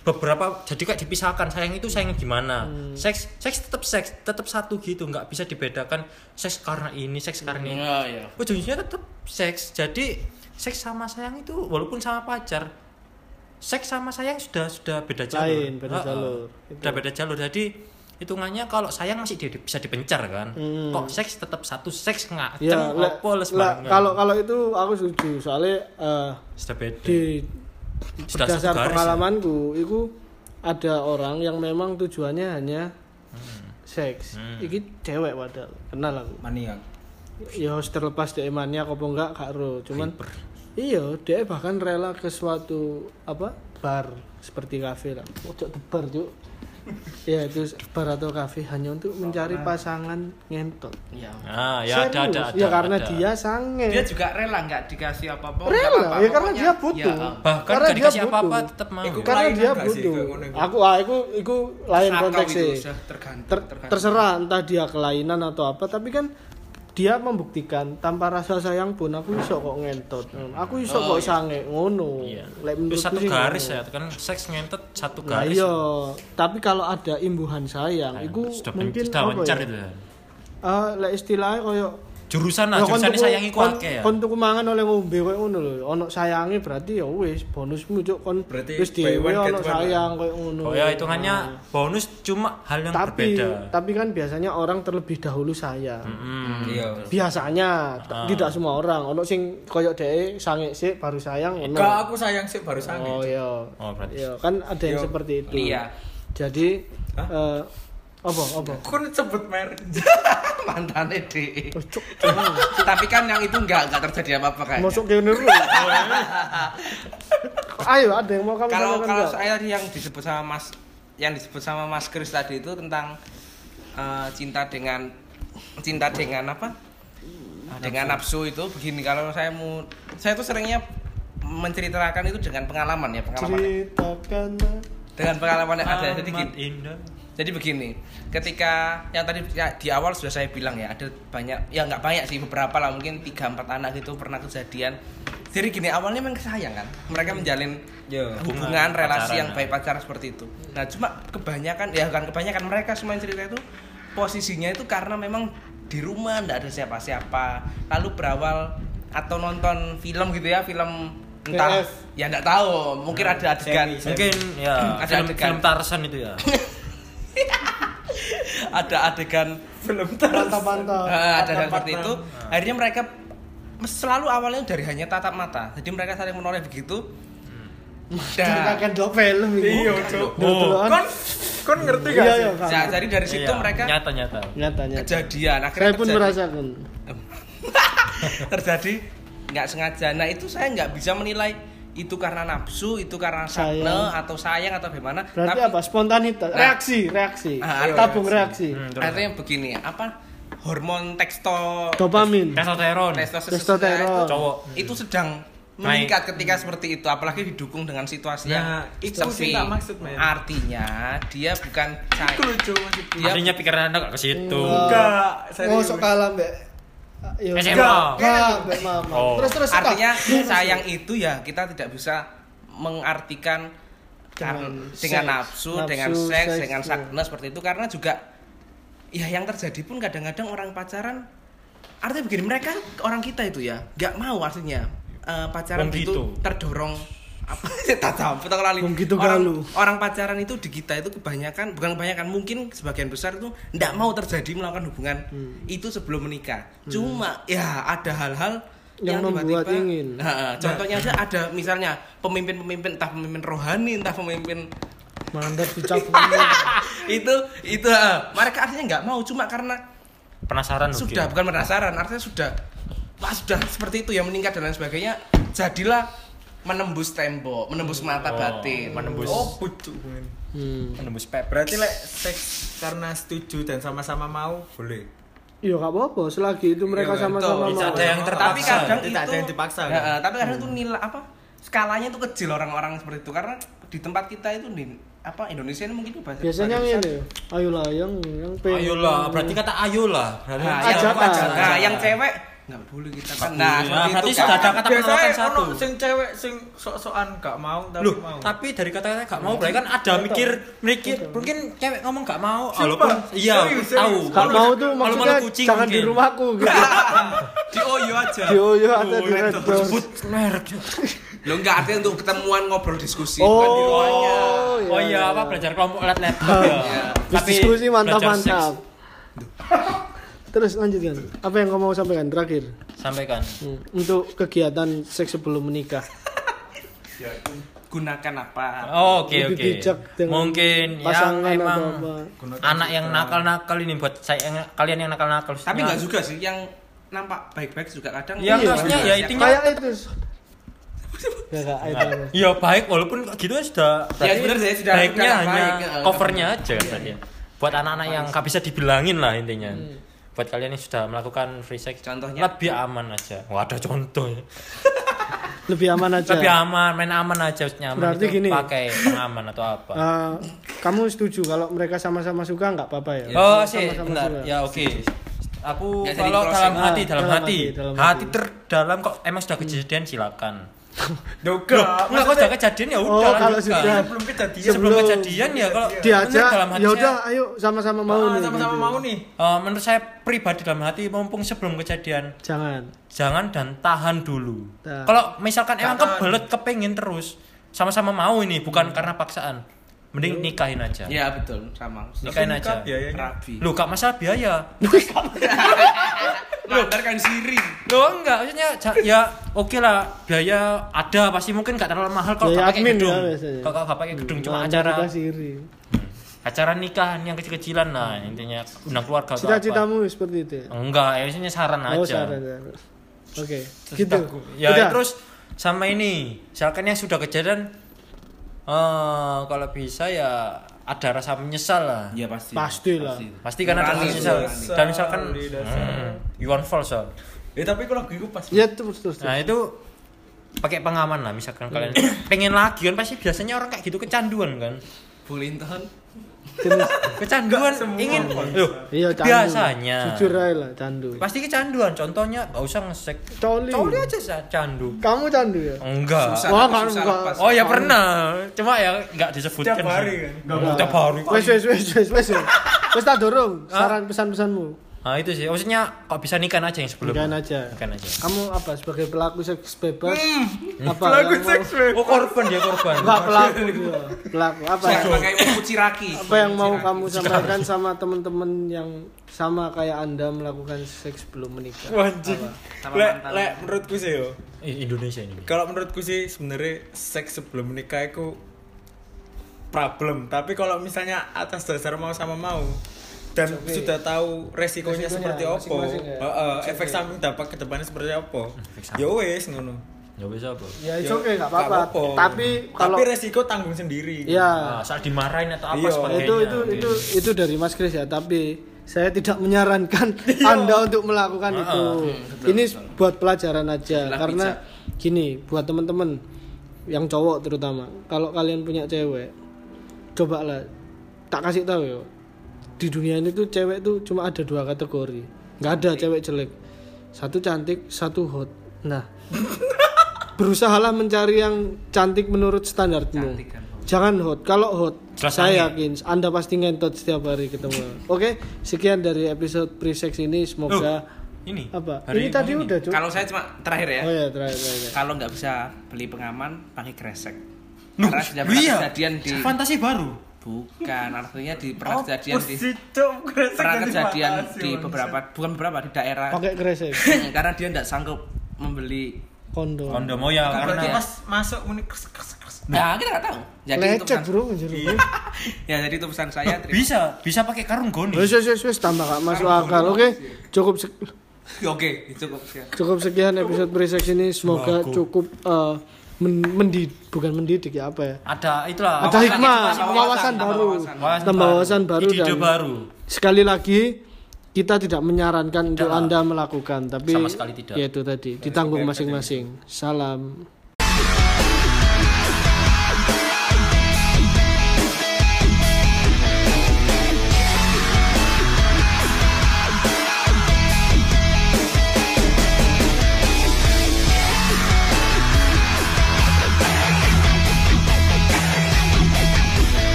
Speaker 3: beberapa jadi kayak dipisahkan sayang itu sayang gimana?
Speaker 4: Hmm.
Speaker 3: seks seks tetap seks tetap satu gitu nggak bisa dibedakan seks karena ini seks karena ini.
Speaker 2: Iya iya.
Speaker 3: Ujungnya tetap seks jadi seks sama sayang itu walaupun sama pacar seks sama sayang sudah sudah beda jalur.
Speaker 4: Lain, beda jalur.
Speaker 3: sudah beda jalur jadi hitungannya kalau sayang masih di- bisa dipencar kan?
Speaker 4: Hmm.
Speaker 3: kok seks tetap satu seks ngacem
Speaker 4: Ya,
Speaker 3: opo
Speaker 4: kalau kalau itu aku setuju soalnya eh,
Speaker 3: sudah beda.
Speaker 4: di berdasar
Speaker 3: garis
Speaker 4: pengalamanku itu ada orang yang memang tujuannya hanya seks.
Speaker 3: Hmm.
Speaker 4: iki cewek padahal kenal aku.
Speaker 5: Maniak.
Speaker 4: Ya terlepas dari maniak apa enggak gak ero cuman iya dia bahkan rela ke suatu apa bar seperti kafe lah. Ojo bar cuk ya itu bar atau kafe hanya untuk mencari pasangan ngentot.
Speaker 2: Iya.
Speaker 3: Ah ya ada ada ada
Speaker 4: ya karena
Speaker 3: ada.
Speaker 4: dia sange.
Speaker 2: Dia juga rela nggak dikasih apa-apa nggak
Speaker 4: Rela,
Speaker 2: apa-apa,
Speaker 4: ya karena dia butuh.
Speaker 2: ya,
Speaker 3: bahkan
Speaker 4: Karena dia
Speaker 3: dikasih apa-apa
Speaker 4: butuh.
Speaker 3: tetap mau.
Speaker 5: Iku-
Speaker 4: karena dia butuh. aku ah aku itu lain konteksnya. Ter- terserah entah dia kelainan atau apa tapi kan dia membuktikan tanpa rasa sayang pun aku iso kok ngentot aku iso
Speaker 2: Oh,
Speaker 4: kok
Speaker 2: iya.
Speaker 4: sange ngono
Speaker 3: iya
Speaker 4: Lek
Speaker 3: satu garis
Speaker 4: ngono.
Speaker 3: ya kan seks ngentot satu
Speaker 4: Nah,
Speaker 3: garis
Speaker 4: iya tapi kalau ada imbuhan sayang
Speaker 3: Nah,
Speaker 4: itu mungkin apa ya
Speaker 3: itu ya.
Speaker 4: Ah, lek istilahnya koyo
Speaker 3: jurusan lah
Speaker 4: kon
Speaker 3: jurusan
Speaker 4: tuku-
Speaker 3: sayangi
Speaker 4: kon-
Speaker 3: kuake ya
Speaker 4: Kon tuku mangan oleh ngombe koyo ngono lho. Ono sayange berarti ya wis bonusmu cuk kon
Speaker 5: Berarti
Speaker 4: wis dhewe ono sayang koyo ngono.
Speaker 3: oh ya hitungannya
Speaker 4: Nah.
Speaker 3: bonus cuma hal yang
Speaker 4: tapi
Speaker 3: berbeda
Speaker 4: tapi kan biasanya orang terlebih dahulu sayang.
Speaker 3: Hmm.
Speaker 5: iya
Speaker 4: Biasanya
Speaker 3: Ah.
Speaker 4: tidak semua orang. Ono sing koyo dhek sange sik baru sayang ono.
Speaker 5: Enggak, aku sayang sih baru sange
Speaker 4: Oh iya.
Speaker 3: Oh, berarti.
Speaker 4: Iya, kan ada yang
Speaker 5: Iya.
Speaker 4: seperti itu.
Speaker 2: Iya.
Speaker 4: Jadi
Speaker 5: Hah?
Speaker 4: eh, Apa apa?
Speaker 5: Kon sebut merek.
Speaker 2: mantan DE.
Speaker 4: Oh, cuk.
Speaker 2: Tapi kan yang itu enggak enggak terjadi apa-apa kan.
Speaker 4: Masuk ke dulu. Ayo, ada yang mau kamu
Speaker 2: Kalau kalau saya tadi yang disebut sama Mas yang disebut sama Mas Kris tadi itu tentang eh, cinta dengan cinta dengan apa? Dengan nafsu itu begini kalau saya mau saya tuh seringnya menceritakan itu dengan pengalaman ya pengalaman
Speaker 4: ceritakan
Speaker 2: dengan pengalaman yang ada jadi gini,
Speaker 3: indah.
Speaker 2: Jadi begini ketika yang tadi ya, di awal sudah saya bilang ya ada banyak ya nggak banyak sih beberapa lah mungkin tiga empat anak gitu pernah kejadian jadi gini awalnya memang sayang kan mereka menjalin
Speaker 5: Yo.
Speaker 2: hubungan relasi
Speaker 3: pacaran,
Speaker 2: yang
Speaker 3: ya.
Speaker 2: baik pacaran seperti itu nah cuma kebanyakan ya kan kebanyakan mereka semua yang cerita itu posisinya itu karena memang di rumah nggak ada siapa-siapa lalu berawal atau nonton film gitu ya film entah
Speaker 4: PF.
Speaker 2: ya nggak tahu mungkin ada adegan
Speaker 5: Semi,
Speaker 3: Mungkin ya
Speaker 2: Ada
Speaker 3: film,
Speaker 2: adegan.
Speaker 3: film Tarzan itu ya.
Speaker 2: ada adegan
Speaker 5: Belum
Speaker 4: mantap-mantap.
Speaker 2: Ah, ada yang
Speaker 5: Patah-patah.
Speaker 2: seperti itu akhirnya mereka selalu awalnya dari hanya tatap mata jadi mereka saling menoleh begitu
Speaker 4: Ceritakan dok film ini.
Speaker 5: Iya.
Speaker 4: Dok-dokan.
Speaker 5: Kon kon ngerti gak
Speaker 4: Iya,
Speaker 5: sih?
Speaker 4: iya,
Speaker 2: ya, jadi dari situ
Speaker 3: Iya,
Speaker 2: mereka
Speaker 3: nyata-nyata.
Speaker 4: Nyata, nyata.
Speaker 2: kejadian akhirnya
Speaker 4: Saya pun
Speaker 2: terjadi-
Speaker 4: merasakan.
Speaker 2: terjadi nggak sengaja nah itu saya nggak bisa menilai itu karena nafsu itu karena sakne
Speaker 4: Sayang.
Speaker 2: atau sayang atau gimana
Speaker 4: Berarti apa? Spontanitas, reaksi, reaksi.
Speaker 2: Ah,
Speaker 4: Tabung reaksi.
Speaker 3: Hmm, terus.
Speaker 2: artinya begini apa hormon teksto
Speaker 4: Dopamin.
Speaker 3: Testosteron.
Speaker 2: testosteron itu,
Speaker 3: Cowok.
Speaker 2: itu sedang meningkat ketika seperti itu apalagi didukung dengan situasi yang
Speaker 5: Nah, itu
Speaker 2: sepi.
Speaker 5: sih tak maksud, men.
Speaker 2: artinya dia bukan say-
Speaker 5: Itu lucu maksudku.
Speaker 2: Dia-
Speaker 3: Aslinya pikiran anda gak ke situ.
Speaker 5: Enggak,
Speaker 4: Oh,
Speaker 5: serius.
Speaker 4: sok kalah mbak.
Speaker 3: SMA.
Speaker 4: Enggak, mbak mama.
Speaker 3: Oh.
Speaker 4: Terus terus
Speaker 2: artinya sayang itu ya kita tidak bisa mengartikan
Speaker 4: Dengan
Speaker 2: dengan, dengan
Speaker 4: seks.
Speaker 2: nafsu,
Speaker 4: Nafsu,
Speaker 2: dengan seks,
Speaker 4: seks,
Speaker 2: dengan
Speaker 4: ya.
Speaker 2: sakna seperti itu karena juga ya yang terjadi pun kadang-kadang orang pacaran artinya begini mereka orang kita itu ya nggak mau artinya eh, pacaran itu
Speaker 3: gitu.
Speaker 2: terdorong apa tak tahu tak lali
Speaker 4: gitu
Speaker 2: orang,
Speaker 4: galu.
Speaker 2: orang pacaran itu di kita itu kebanyakan bukan kebanyakan mungkin sebagian besar itu nggak mau terjadi melakukan hubungan
Speaker 4: Hmm.
Speaker 2: itu sebelum menikah cuma ya ada hal-hal
Speaker 4: Yang membuat
Speaker 2: tiba-tiba-
Speaker 4: ingin.
Speaker 2: Nah, contohnya aja ada misalnya pemimpin-pemimpin entah pemimpin rohani entah pemimpin
Speaker 4: Mandar dicap.
Speaker 2: itu itu eh, mereka artinya nggak mau cuma karena
Speaker 3: Penasaran
Speaker 2: sudah
Speaker 3: mungkin.
Speaker 2: bukan penasaran artinya sudah wah sudah seperti itu ya meningkat dan lain sebagainya jadilah menembus tembok menembus mata
Speaker 3: Oh,
Speaker 2: batin
Speaker 3: menembus
Speaker 5: Oh, pucuk.
Speaker 4: Hmm.
Speaker 3: menembus pep.
Speaker 5: Berarti lek seks karena setuju dan sama-sama mau boleh.
Speaker 4: Iya gak apa-apa selagi itu mereka
Speaker 5: Iya,
Speaker 4: sama-sama mau.
Speaker 3: Tidak ada yang terpaksa.
Speaker 2: tapi kadang
Speaker 5: Tidak
Speaker 2: itu
Speaker 5: ada yang dipaksa,
Speaker 2: Ya,
Speaker 5: kan?
Speaker 2: tapi kadang itu nilai apa skalanya itu kecil orang-orang seperti itu karena di tempat kita itu di apa Indonesia ini mungkin bahasa
Speaker 4: Biasanya
Speaker 2: bahasa
Speaker 4: ini, ayolah yang yang pengen.
Speaker 3: Ayolah, berarti kata ayolah. Berarti
Speaker 2: Nah,
Speaker 4: Ajakan.
Speaker 2: yang,
Speaker 4: Ajakan.
Speaker 2: nah, yang cewek nggak boleh kita kan. Nah,
Speaker 3: Nah,
Speaker 2: itu
Speaker 3: berarti sudah ada kata penolakan satu.
Speaker 5: sing cewek sing sok-sokan gak mau tapi
Speaker 3: Loh,
Speaker 5: mau.
Speaker 3: tapi dari kata-kata gak mau berarti kan ada mikir mikir mungkin cewek ngomong gak mau
Speaker 5: Sumpah?
Speaker 3: walaupun iya tahu.
Speaker 4: Gak mau tuh
Speaker 3: Malu-malu
Speaker 4: maksudnya
Speaker 3: kucing
Speaker 4: jangan di rumahku gitu.
Speaker 2: di Oyo aja.
Speaker 4: Di Oyo ada di
Speaker 3: sebut merek
Speaker 2: Lo enggak artinya untuk ketemuan ngobrol diskusi
Speaker 4: Oh,
Speaker 2: bukan di rumahnya.
Speaker 4: iya,
Speaker 3: oh iya
Speaker 4: iya.
Speaker 3: apa belajar kelompok let let
Speaker 4: Terus diskusi mantap-mantap. Terus lanjutkan. Apa yang kamu mau sampaikan terakhir?
Speaker 3: sampaikan
Speaker 4: Hmm, Untuk kegiatan seks sebelum menikah.
Speaker 2: Gunakan apa?
Speaker 3: Oh, oke
Speaker 4: Lebih
Speaker 3: oke
Speaker 4: dengan
Speaker 3: mungkin yang
Speaker 4: pasangan
Speaker 3: emang
Speaker 4: atau apa.
Speaker 3: anak yang nakal-nakal ini buat saya yang kalian yang nakal-nakal
Speaker 2: Tapi enggak juga sih yang nampak baik-baik juga kadang.
Speaker 3: Ya,
Speaker 4: Iya,
Speaker 3: maksudnya ya intinya
Speaker 4: Kayak itu. Ya itu.
Speaker 3: Ya baik walaupun gitu ya sudah
Speaker 2: Ya, saya sudah-
Speaker 3: baiknya hanya
Speaker 2: baik, ya.
Speaker 3: covernya aja kan berarti ya. Buat anak-anak yang nggak bisa dibilangin lah intinya. Buat kalian yang sudah melakukan free sex
Speaker 2: Contohnya?
Speaker 3: lebih aman aja. Wah ada contoh ya.
Speaker 4: Lebih aman aja.
Speaker 3: Lebih aman, main aman aja nyaman
Speaker 4: Berarti
Speaker 3: itu
Speaker 4: gini.
Speaker 3: pakai pengaman atau apa.
Speaker 4: Eh, kamu setuju kalau mereka sama-sama suka nggak apa-apa ya?
Speaker 3: oh sih,
Speaker 4: suka.
Speaker 3: Ya oke. Aku
Speaker 2: Ya,
Speaker 3: kalau dalam
Speaker 4: Ah,
Speaker 3: hati, dalam,
Speaker 4: dalam
Speaker 3: hati,
Speaker 4: hati, dalam
Speaker 3: hati
Speaker 4: hati.
Speaker 3: terdalam kok emang sudah kejadian silakan.
Speaker 5: Doga.
Speaker 3: Enggak kok sudah kejadian ya
Speaker 4: Oh,
Speaker 3: udah
Speaker 4: kalau
Speaker 3: lanjutkan.
Speaker 4: sudah-
Speaker 5: sebelum kejadian
Speaker 3: sebelum kejadian ya kalau
Speaker 4: Diajak,
Speaker 3: dalam hati
Speaker 4: ya udah, ayo sama-sama mau
Speaker 5: Ah,
Speaker 4: nih.
Speaker 5: sama-sama
Speaker 4: gitu.
Speaker 5: mau nih.
Speaker 3: Eh, menurut saya pribadi dalam hati mumpung sebelum kejadian
Speaker 4: Jangan.
Speaker 3: jangan dan tahan dulu. Kalau misalkan emang kebelet kepengin terus sama-sama mau ini bukan karena paksaan. Mending nikahin aja.
Speaker 2: Ya betul, sama.
Speaker 3: Nikahin aja.
Speaker 5: biayanya.
Speaker 2: Rabi.
Speaker 3: Lu gak masalah biaya.
Speaker 2: Mandar kan siri.
Speaker 3: Lo enggak maksudnya ya oke lah biaya ada pasti mungkin gak terlalu mahal kalau gak pakai gedung.
Speaker 4: ya.
Speaker 3: Kalau gak pakai gedung cuma
Speaker 4: Nah,
Speaker 3: acara
Speaker 4: siri.
Speaker 3: acara nikahan yang kecil-kecilan lah intinya undang keluarga.
Speaker 4: Cita-citamu seperti itu ya?
Speaker 3: enggak ya isinya saran aja
Speaker 4: Oh, saran, saran. Oke,
Speaker 3: Terus
Speaker 4: gitu.
Speaker 3: aku- ya
Speaker 4: Udah.
Speaker 3: terus sama ini misalkan yang sudah kejadian eh kalau bisa ya ada rasa menyesal lah
Speaker 2: Iya pasti.
Speaker 4: Pastilah.
Speaker 3: pasti kan ada rasa menyesal dan misalkan hmm, you want false Sal.
Speaker 5: Eh tapi kalau itu pas.
Speaker 4: Ya terus terus.
Speaker 3: nah itu pakai pengaman lah misalkan kalian pengen lagi kan pasti biasanya orang kayak gitu kecanduan kan
Speaker 2: Bulinton.
Speaker 4: Terus.
Speaker 3: kecanduan ingin Loh,
Speaker 4: Iya, candu.
Speaker 3: biasanya
Speaker 4: Jujur aja lah, candu.
Speaker 3: pasti kecanduan contohnya gak usah ngesek
Speaker 4: Coli.
Speaker 3: coli aja Sa, candu
Speaker 4: Kamu candu ya?
Speaker 3: enggak
Speaker 2: Susah,
Speaker 4: Wah,
Speaker 2: susah
Speaker 4: kan enggak.
Speaker 2: lepas.
Speaker 3: oh ya pernah cuma ya nggak disebutkan
Speaker 5: Tiap hari
Speaker 3: sih.
Speaker 5: kan.
Speaker 3: Nggak, tiap hari
Speaker 4: Wes wes wes wes wes. wes. Wes tak dorong saran pesan-pesanmu.
Speaker 3: Nah itu sih maksudnya kok bisa nikah aja yang sebelum
Speaker 4: Nikahin aja.
Speaker 3: Nikahin aja
Speaker 4: Kamu apa sebagai pelaku seks bebas? Apa
Speaker 5: Lagu
Speaker 4: yang mau-
Speaker 5: seks bebas.
Speaker 3: oh korban dia korban
Speaker 4: Enggak pelaku dia. Pelaku apa?
Speaker 2: Saya
Speaker 4: yang-
Speaker 2: pakai buku ciraki.
Speaker 4: Apa yang mau kamu sampaikan sama teman-teman yang sama kayak Anda melakukan seks belum menikah?
Speaker 5: Anjing.
Speaker 2: Sama
Speaker 5: Lek lek menurutku sih yo.
Speaker 3: Eh, Indonesia ini
Speaker 5: Kalau menurutku sih sebenarnya seks sebelum menikah itu problem. Tapi kalau misalnya atas dasar mau sama mau dan
Speaker 4: Oke.
Speaker 5: sudah tahu resikonya,
Speaker 4: Resikonya
Speaker 5: seperti apa,
Speaker 4: ya.
Speaker 5: Heeh, efek samping dampak ke depannya seperti apa. Ya wes ngono.
Speaker 3: ya bisa apa
Speaker 4: Ya itu
Speaker 5: Ya,
Speaker 4: oke nggak apa-apa. Tapi kalau
Speaker 5: tapi resiko tanggung sendiri.
Speaker 4: ya
Speaker 3: Ah, saat dimarahin atau apa
Speaker 5: Iya.
Speaker 3: sebagainya
Speaker 4: itu itu
Speaker 3: Oke.
Speaker 4: itu itu dari Mas Kris ya tapi saya tidak menyarankan anda untuk melakukan
Speaker 3: Ah,
Speaker 4: itu
Speaker 2: betul,
Speaker 4: ini
Speaker 2: betul.
Speaker 4: buat pelajaran aja
Speaker 2: Belah
Speaker 4: karena gini buat teman-teman yang cowok terutama kalau kalian punya cewek cobalah tak kasih tahu ya di dunia ini tuh cewek tuh cuma ada dua kategori nggak ada cewek jelek satu cantik satu hot nah berusahalah mencari yang cantik menurut standarmu
Speaker 2: Cantik kan.
Speaker 4: jangan hot kalau hot
Speaker 3: Jelas
Speaker 4: saya
Speaker 3: angin.
Speaker 4: yakin anda pasti ngentot setiap hari ketemu oke sekian dari episode pre-sex ini semoga
Speaker 3: ini
Speaker 4: apa
Speaker 3: hari
Speaker 4: ini tadi
Speaker 3: ini.
Speaker 4: udah.
Speaker 2: Kalau saya cuma terakhir ya.
Speaker 4: oh ya terakhir, terakhir.
Speaker 2: Kalau nggak bisa beli pengaman, pakai kresek.
Speaker 3: Nuh,
Speaker 2: Karena sudah pernah
Speaker 3: iya.
Speaker 2: kejadian di
Speaker 3: fantasi baru
Speaker 2: bukan artinya di pernah kejadian di pernah kejadian di beberapa bukan beberapa di daerah
Speaker 4: pakai kresek
Speaker 2: karena dia tidak sanggup membeli
Speaker 4: kondom
Speaker 3: kondom oh ya karena
Speaker 5: pas masuk muni kres kres kres.
Speaker 2: Nah, kita nggak tahu. Jadi itu
Speaker 4: lecet
Speaker 2: pesan,
Speaker 4: bro anjir.
Speaker 2: ya jadi itu pesan saya. terima-
Speaker 3: bisa bisa pakai karung goni
Speaker 4: wes wes wes wes tambah gak masuk akal oke cukup se-
Speaker 2: Oke, cukup sekian.
Speaker 4: cukup sekian episode pre-sex ini semoga cukup eh, men- mendid bukan mendidik ya apa ya?
Speaker 3: Ada itulah
Speaker 4: ada
Speaker 3: wawasan,
Speaker 4: hikmah wawasan baru. tambah wawasan baru. Dan
Speaker 3: baru.
Speaker 4: Sekali lagi kita tidak menyarankan untuk
Speaker 3: Tidak.
Speaker 4: anda melakukan tapi
Speaker 3: Sama sekali tidak.
Speaker 4: ya itu tadi ditanggung masing-masing. Salam